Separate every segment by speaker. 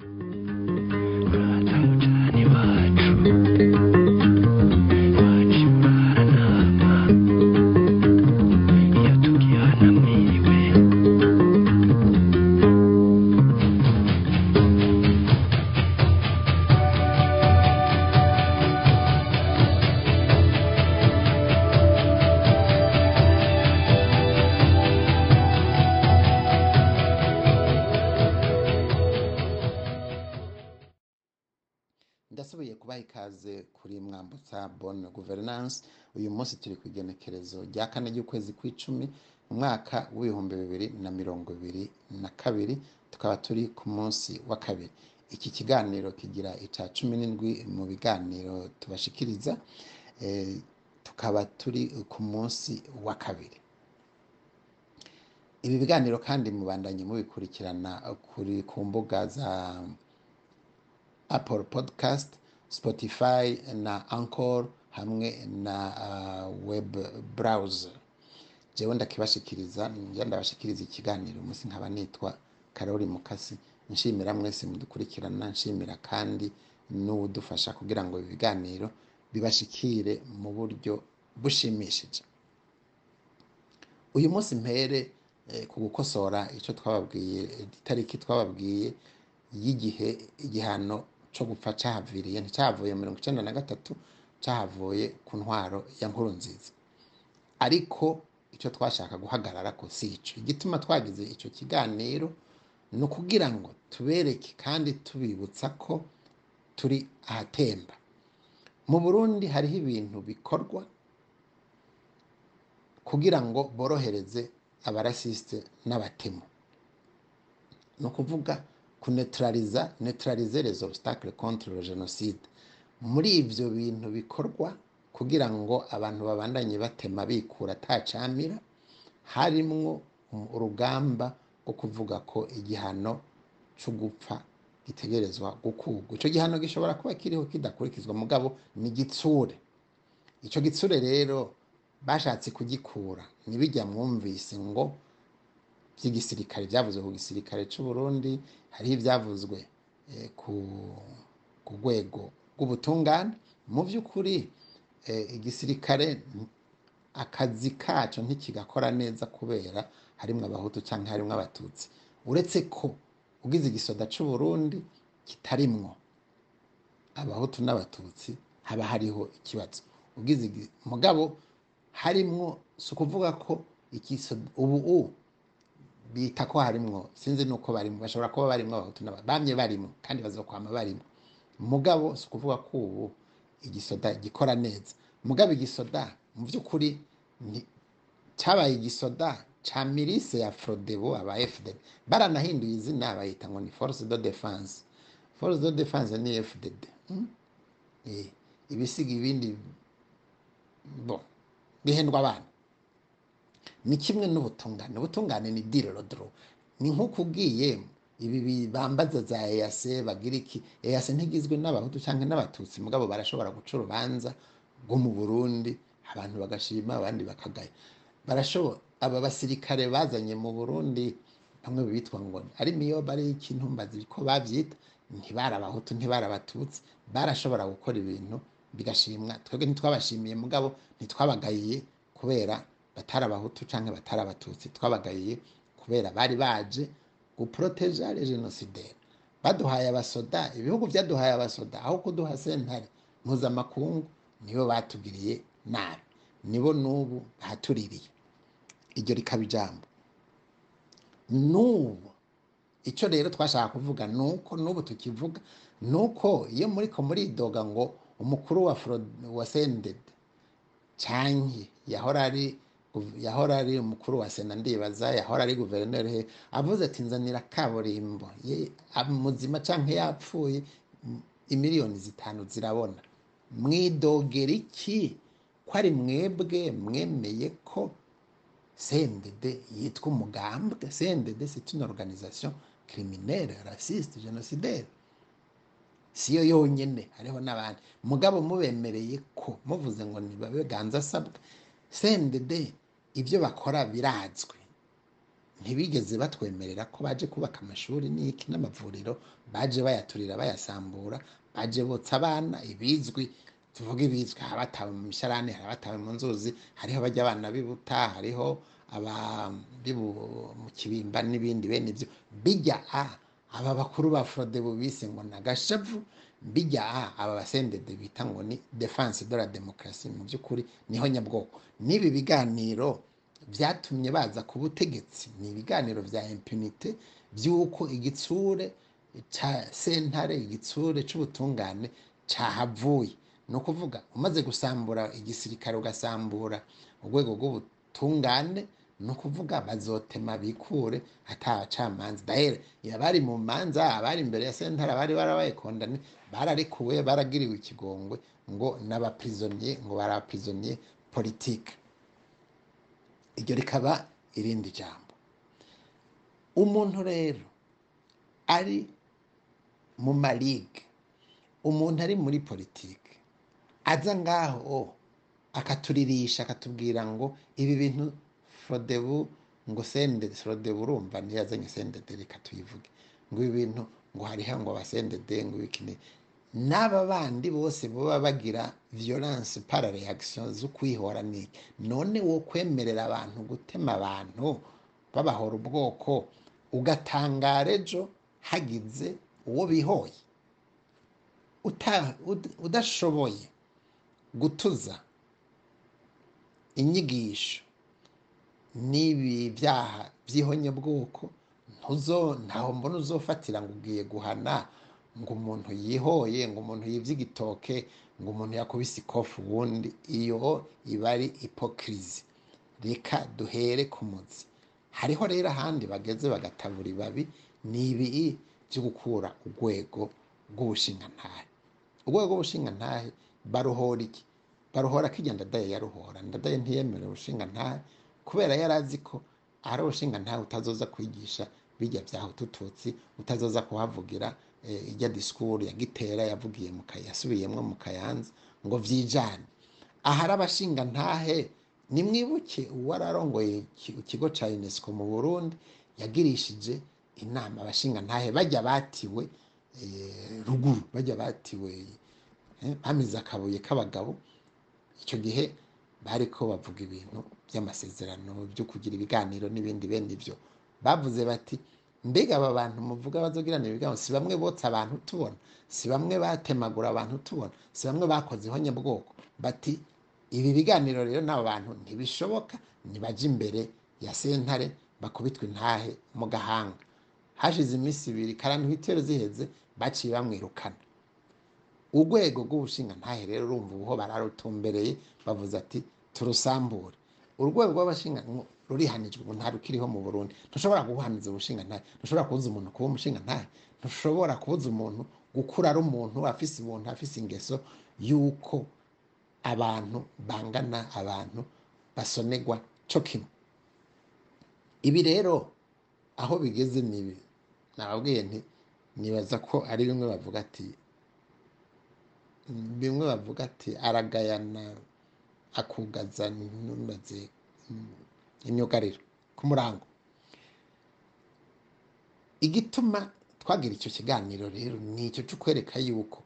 Speaker 1: you ndasubiye kubaha ikaze kuri mwambutsa bonne governance. Uyu munsi turi ku igenekerezo rya kane ry'ukwezi kw'icumi mu mwaka w'ibihumbi bibiri na mirongo ibiri na kabiri tukaba turi ku munsi wa kabiri. Iki kiganiro kigira ica cumi n'indwi mu biganiro tubashikiriza eh, tukaba turi ku munsi wa kabiri. Ibi biganiro kandi mubandanye mubikurikirana kuri ku mbuga za Apple Podcast, Spotify na Anchor hamwe na uh, web browser. Jewe ndakibashikiriza njya ndabashikiriza ikiganiro umunsi nkaba nitwa Karori Mukasi nshimira mwese mudukurikirana nshimira kandi n'udufasha kugira ngo ibi biganiro bibashikire mu buryo bushimishije. Uyu munsi mpere eh, ku gukosora icyo twababwiye itariki twababwiye y'igihe igihano cyo gupfa cyahaviriye nticyavuye mirongo icyenda na gatatu cyahavuye ku ntwaro ya nkuru nziza ariko icyo twashaka guhagarara ko si icyo igituma twagize icyo kiganiro ni ukugira ngo tubereke kandi tubibutsa ko turi ahatemba. Mu burundi hariho ibintu bikorwa kugira ngo borohereze abarasiste n'abatemu. Ni ukuvuga kunetraliza neutraliser les obstacles contre le génocide. Muri ivyo bintu bikorwa kugira ngo abantu babandanye batema bikura atacamira harimwo urugamba rwo kuvuga ko igihano cyo gupfa gitegerezwa gukurwa ico gihano gishobora kuba kiriho kidakurikizwa. Mugabo ni gitsure. Ico gitsure rero bashatse kugikura. Nibijya mwumvise ngo by'igisirikare byavuzwe ku gisirikare cy'u Burundi hariho ibyavuzwe eh, ku rwego rw'ubutungane. Mu by'ukuri eh, igisirikare akazi kaco ntikigakora neza kubera harimwo abahutu cyangwa harimwo abatutsi. Uretse ko ugize igisoda cy'u Burundi kitarimwo abahutu n'abatutsi haba hariho ikibazo. Igi- mugabo harimwo si ukuvuga ko ubu bita ko harimwo sinzi nuko barimo bashobora kuba barimo abahutu bamye barimo kandi bazokwama barimo. Mugabo si ukuvuga ko ubu igisoda gikora neza. Mugabo igisoda mu by'ukuri cyabaye igisoda ca mirise ya frodebo aba fdd baranahinduye izina bayita ngo ni force de defense force de defense ni fdd mm? eh, ibisiga ibindi bo bihendwa abana. Ni kimwe n'ubutungane. Ubutungane ni dirodoro ni nk'uko ugiye ibi bibambaza za eyase bagira iki? Eyase ntigizwe n'abahutu cyangwa n'abatutsi. Mugabo barashobora guca urubanza rwo mu burundi abantu bagashima abandi bakagaya. Barashobora aba basirikare bazanye mu burundi bamwe bitwa ngo ari miyo bari ikintu mbazi ko babyita? Ntibari abahutu abatutsi. Barashobora gukora ibintu bigashimwa. Twebwe ntitwabashimiye mugabo ntitwabagayiye kubera batari abahutu cyangwa batari abatutsi twabagayiye kubera bari baje guproteja les genocidaires baduhaye abasoda ibihugu byaduhaye abasoda aho kuduha sentare mpuzamakungu nibo batugiriye nabi. Nibo n'ubu bahatuririye. Iryo rikaba ijambo. N'ubu icyo rero twashaka kuvuga ni uko n'ubu tukivuga ni uko iyo muriko muridoga ngo umukuru wa sendede canke yahora ari yahora ari umukuru wa sena ndibaza yahora ari guverineri he avuze ati nzanira kaburimbo. Muzima canke yapfuye imiliyoni zitanu zirabona. Mwidogera iki? Ko ari mwebwe mwemeye ko CNDD yitwa umugambwe? CNDD c'est une organisation criminelle raciste génocidaire. Siyo yonyene hariho n'abandi. Mugabo mubemereye ko muvuze ngo nibabe ganza asabwa CNDD ibyo bakora birazwi ntibigeze batwemerera ko baje kubaka amashuri n'iki n'amavuriro baje bayaturira bayasambura baje botsa abana ibizwi tuvuga ibizwi hari abatawe mu misharane hari abatawe mu nzuzi hariho abajya abana bibuta hariho abari mu kibimba n'ibindi bene ibyo. Bijya a aba bakuru ba forodebu bise ngo ni agashavu bijya a aba basendede bita ngo ni defanse de la demokarasi mu by'ukuri ni ho nyabwoko. N'ibi biganiro byatumye baza ku butegetsi. Ni ibiganiro bya impunite by'uko igitsure cya sentare igitsure cy'ubutungane cyahavuye ni ukuvuga umaze gusambura igisirikare ugasambura urwego rw'ubutungane ni ukuvuga bazotema bikure atabacamanza dahere abari mu manza abari imbere ya sentare abari barabaye kondane bararekuwe baragiriwe ikigongwe ngo n'abaprizoniye ngo baraprizoniye politike iryo rikaba irindi jambo. Umuntu rero ari mu marigue umuntu ari muri politike aza ngaho akaturirisha akatubwira ngo ibi bintu forodebu ngo sendede forodebu urumva niyo yazanye sendede reka tuyivuge. Ngo ibi bintu ngo hariho ngo abasendede ngo ibikine n'aba bandi bose baba bagira violence para reaction zo n'iki none wo kwemerera abantu gutema abantu babahora ubwoko ugatangara ejo hagize uwo bihoye. Udashoboye gutuza inyigisho n'ibi byaha by'ihonyabwoko ntaho mbona uzofatira ngo ugiye guhana ngo umuntu yihoye ngo umuntu yibye igitoke ngo umuntu yakubise ikofu ubundi iyo iba ari ipokirizi reka duhere ku muzi. Hariho rero ahandi bageze bagatabura ibabi ni ibi byo gukura urwego rw'ubushingantahe? Urwego rw'ubushingantahe baruhora iki? Baruhora ko igihe ndadaye yaruhora. Ndadaye ntiyemere ubushingantahe kubera yari azi ko ari ubushingantahe utazoza kwigisha bijya byaho tututsi utazoza kuhavugira ijya disikuru ya gitera yavugiye yasubiyemo mu kayanza ngo byijane ahari abashingantahe nimwibuke uwari arongoye ikigo cya unesco mu burundi yagirishije inama abashingantahe bajya batiwe ruguru bajya batiwe bamize akabuye k'abagabo. Icyo gihe bari ko bavuga ibintu by'amasezerano byo kugira ibiganiro n'ibindi bene ibyo bavuze bati mbega aba bantu muvuga bazogirana ibiganiro? Si bamwe botsa abantu tubona? Si bamwe batemagura abantu tubona? Si bamwe bakoze ihonyabwoko bati ibi biganiro rero n'aba bantu ntibishoboka ntibajya imbere ya sentare bakubitwa intahe mu gahanga. Hashize iminsi ibiri karani hitero ziheze baciye bamwirukana. Urwego rw'ubushingantahe rero urumva ubuho bararutumbereye bavuze ati turusambure. Urwego rw'abashinga rurihanijwe ubu nta rukiriho mu burundi. Ntushobora guhaniza ubushingantahe ntushobora kubuza umuntu kuba umushingantahe ntushobora kubuza umuntu gukura ari umuntu afise umuntu afise ingeso y'uko abantu bangana abantu basonerwa cyo kimwe. Ibi rero aho bigeze ni ibi. Nababwiye nti nibaza ko ari bimwe bavuga ati bimwe bavuga ati aragayana akugaza ntumaze imyugariro ku murango igituma twagira icyo kiganiro rero ni icyo cyo yuko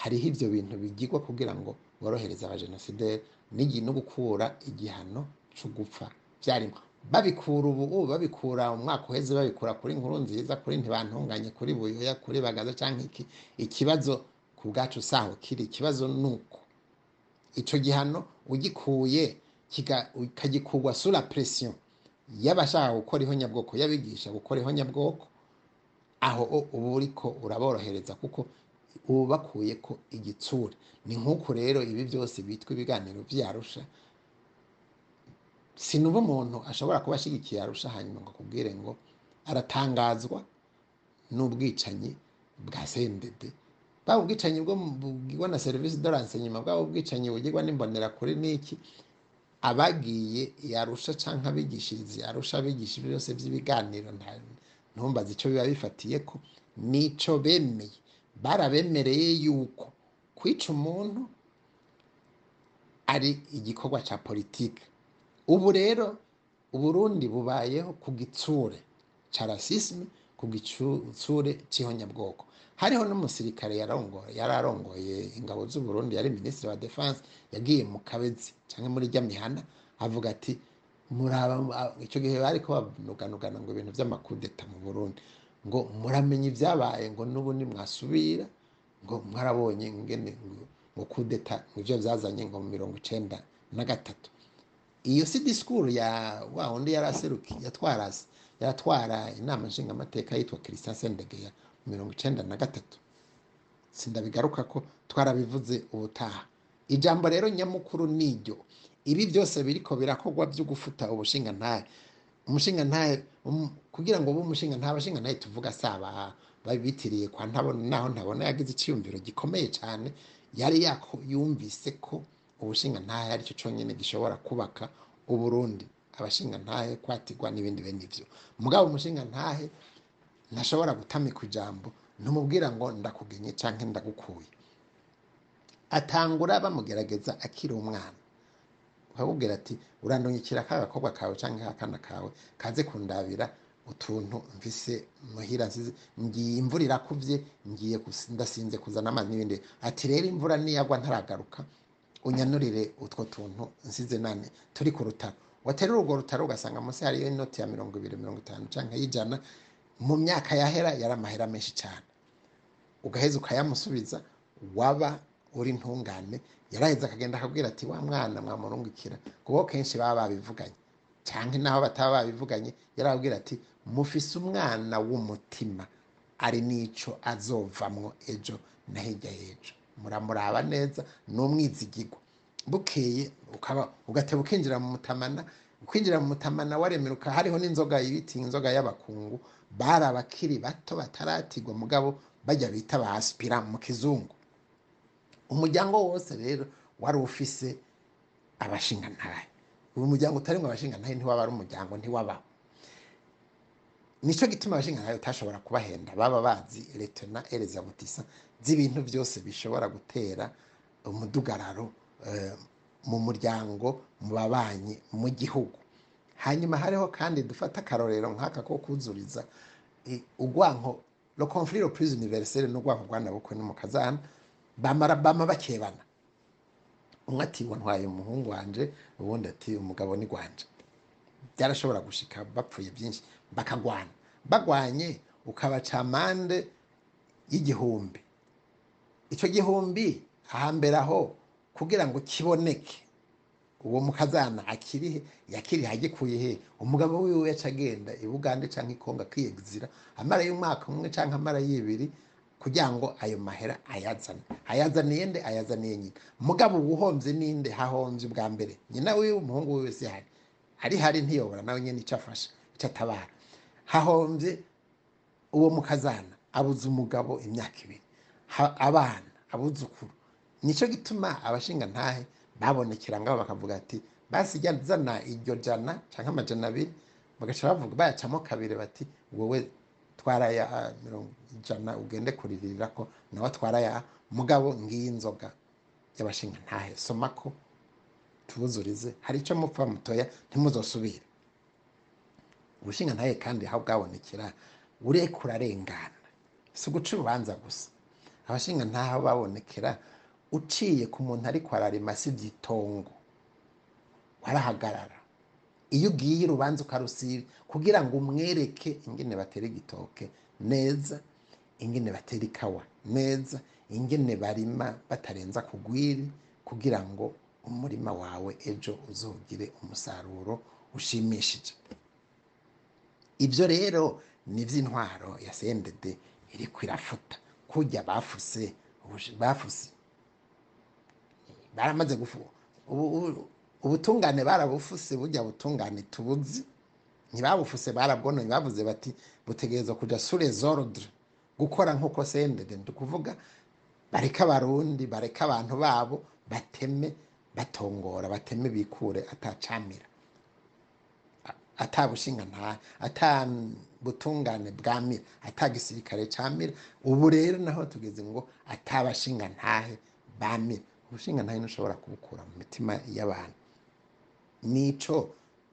Speaker 1: hariho ibyo bintu bigirwa kugira ngo borohereze abajenosideri n'igi no gukura igihano cyo gupfa. Byarimo babikura ubu babikura umwaka uheze babikura kuri nkuru nziza kuri ntibantunganye kuri buyoya kuri bagaza cyangwa iki. Ikibazo ku bwacu saho kiri ikibazo ni uko icyo gihano ugikuye kikagikurwa sura presiyo y'abashaka gukora ihonyabwoko y'abigisha gukora ihonyabwoko aho uba uri ko uraborohereza kuko ubu bakuye ko igitsure. Ni nk'uku rero ibi byose bitwa ibiganiro byarusha. Sinuba umuntu ashobora kuba ashyigikiye arusha hanyuma ngo akubwire ngo aratangazwa n'ubwicanyi bwa sendede. Bwaba ubwicanyi bugirwa na serivisi doranse nyuma bwaba ubwicanyi bugirwa n'imbonerakure n'iki. Abagiye yarusha cyangwa abigishiriza yarusha abigisha byose by'ibiganiro ntumbaze icyo biba bifatiye ko n'icyo bemeye. Barabemereye yuko kwica umuntu ari igikorwa cya politiki. Ubu rero uburundi bubayeho ku gitsure ca rasisme ku gitsure c'ihonyabwoko hariho n'umusirikare yari arongoye ingabo z'uburundi yari minisitiri wa defense yagiye mu kabezi canke muri rya mihana avuga ati muraba icyo gihe bariko banuganugana ngo ibintu vy'amakudeta mu burundi. Ngo muramenya ivyabaye ngo n'ubu nimwasubira ngo mwarabonye ngene ngo- kudeta nivyo vyazanye ngo mu mirongo icenda na gatatu. Iyo si disikuru ya wa wundi yari aseruki yatwara inama nshingamateka yitwa christian sendegeya mirongo icenda na gatatu. Sindabigaruka ko twarabivuze ubutaha. Ijambo rero nyamukuru niryo ibi byose biriko birakorwa byo gufuta ubushingantahe umushingantahe um, kugira ngo ube umushingantahe abashingantahe tuvuga saba babitiriye kwa ntabona naho ntabona yagize icyiyumviro gikomeye cyane yari yumvise ko ubushingantahe ari cyo cyonyine gishobora kubaka uburundi abashingantahe kwatigwa n'ibindi bene ivyo mugabo umushingantahe ntashobora gutamika ijambo ntumubwira ngo ndakugenye canke ndagukuye. Atangura bamugerageza akiri umwana. Ukakubwira ati urandungikira ka gakobwa kawe canke akana kawe kaze kundabira utuntu mfise muhira nsize. Ngiye imvura irakuvye ngiye ndasinze kuzana amazi n'ibindi. Ati rero imvura niyagwa ntaragaruka unyanurire utwo tuntu nsize nane. Turi ku rutaro. Waterura urwo rutaro ugasanga munsi hariyo inoti ya mirongo ibiri mirongo itanu canke y'ijana. Mu myaka yahera yari amahera menshi cyane ugaheza ukayamusubiza waba uri ntungane. Yaraheza akagenda akabwira ati wa mwana mwamurungikira. Kuko kenshi baba babivuganye. Cyangwa naho bataba babivuganye yarababwira ati mufise umwana w'umutima. Ari n'ico azovamwo ejo na hirya y'ejo. Muramuraba neza ni umwizigirwa bukeye ukaba ugateba ukinjira mu mutamana ukwinjira mu mutamana waremeruka hariho n'inzoga yibiti inzoga y'abakungu. Bari abakiri bato bataratigwa mugabo bajya bita ba aspira mu kizungu. Umuryango wose rero wari ufise abashingantahe. Uyu muryango utarimwo abashingantahe ntiwaba ari umuryango ntiwabaho nico gituma abashingantahe utashobora kubahenda. Baba bazi letona ereza butisa z'ibintu byose bishobora gutera umudugararo eh, mu muryango mu babanyi mu gihugu. Hanyuma hariho kandi dufata akarorero nk'aka ko kuzuriza urwanko le conflit le plus universel n'urwanko rwanabukwe n'umukazana bamara bama bakebana. Umwe ati ntwaye umuhungu wanje ubundi ati umugabo ni gwanje. Byarashobora gushika bapfuye byinshi bakagwana. Bagwanye ukabaca amande y'igihumbi. Icyo gihumbi ahambere aho kugira ngo kiboneke. Uwo mukazana akirihe yakirihe agikuye he? Umugabo wiwe yaca agenda i bugande canke i kongo akiyegizira amara y'umwaka umwe canke amara y'ibiri kugira ngo ayo mahera ayazane. Ayazaniye nde ayazaniye nyina mugabo uwuhomvye ninde hahomvye ubwa mbere. Nyina wiwe umuhungu wiwe si hari ari hari ntiyobora nawe nyene ico afasha ico atabara. Hahomvye uwo mukazana abuze umugabo imyaka ibiri. Abana abuzukuru. Nico gituma abashinga ntahe babonekera ngabo bakavuga ati basi jya zana iryo jana canke amajana abiri. Bagaca bavuga bayacamo kabiri bati wowe twara ya mirongo ijana ugende kuririra ko nawe atwara ya mugabo ngiyi inzoga y'abashinga ntahe soma ko tubuzurize hari icyo mupfa mutoya ntimuzosubire. Ubushinga ntahe kandi aho bwabonekera ureka urarengana si uguca urubanza gusa. Abashinga ntaho babonekera uciye ku muntu ariko ararima si iby'itongo warahagarara. Iyo ugiye urubanza ukarusiba kugira ngo umwereke ingene batera igitoke neza. Ingene batera ikawa neza. Ingene barima batarenza kugwiri kugira ngo umurima wawe ejo uzogire umusaruro ushimishije. Ibyo rero ni iby'intwaro ya sendede iriko irafuta kujya bafuse bafuse. Baramaze gufu. Ubu- ubu- ubutungane barabufuse burya butungane tubuzi ntibabufuse barabwonoye bavuze bati butegerezwa kuja sure zordre gukora nk'uko sendede ndi kuvuga bareke abarundi bareke abantu babo bateme batongora bateme bikure atacamira ata bushinga nta ata butungane bwamira ata gisirikare camira ubu rero naho tugeze ngo ata bashinga ntahe bamira ubushinga ntahe ntushobora kubukura mu mitima y'abantu. Nico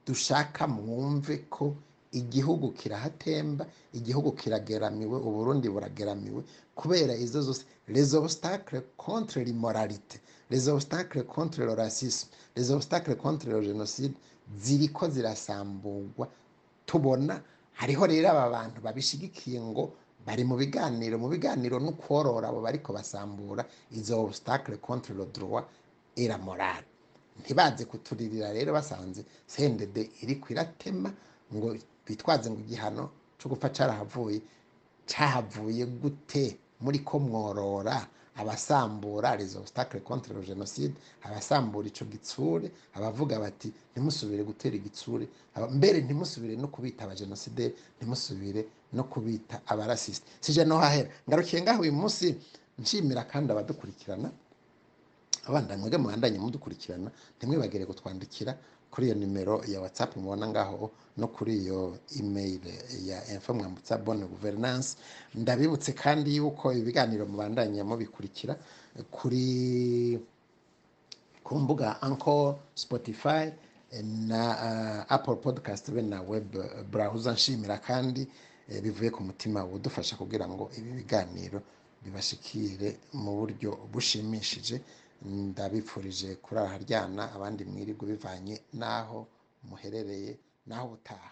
Speaker 1: dushaka mwumve ko igihugu kirahatemba igihugu kirageramiwe uburundi burageramiwe kubera izo zose les obstacles contre l'immoralité les obstacles contre le racisme les obstacles contre le génocide ziriko zirasamburwa tubona hariho rero aba bantu babishigikiye ngo bari mu biganiro mu biganiro no kworora abo bariko basambura izo obstacle contre le droit et morale kuturirira rero basanze sendede iriko iratema ngo bitwaze ngo igihano cyo gupfa carahavuye cahavuye gute? Muri ko mworora. Abasambura les obstacles contre le génocide abasambura ico gitsure abavuga bati ntimusubire gutera igitsure. Mbere ntimusubire no kubita abagenosideri ntimusubire no kubita abarasiste. Sije no hahera ngarukiye ngaho uyu munsi nshimira kandi abadukurikirana abana mwebwe mubandanye mudukurikirana ntimwibagire kutwandikira kuri iyo nimero ya whatsapp mubona ngaho no kuri iyo email ya info mwambutsa bonne gouvernance. Ndabibutse kandi yuko ibiganiro mubandanye mubikurikira kuri ku mbuga Anchor, Spotify na uh, Apple Podcast be na web browser. Nshimira kandi eh, bivuye ku mutima udufasha kugira ngo ibi biganiro bibashikire mu buryo bushimishije. Ndabipfurije kuraharyana abandi mwirirwa bivanye n'aho muherereye n'aho utaha.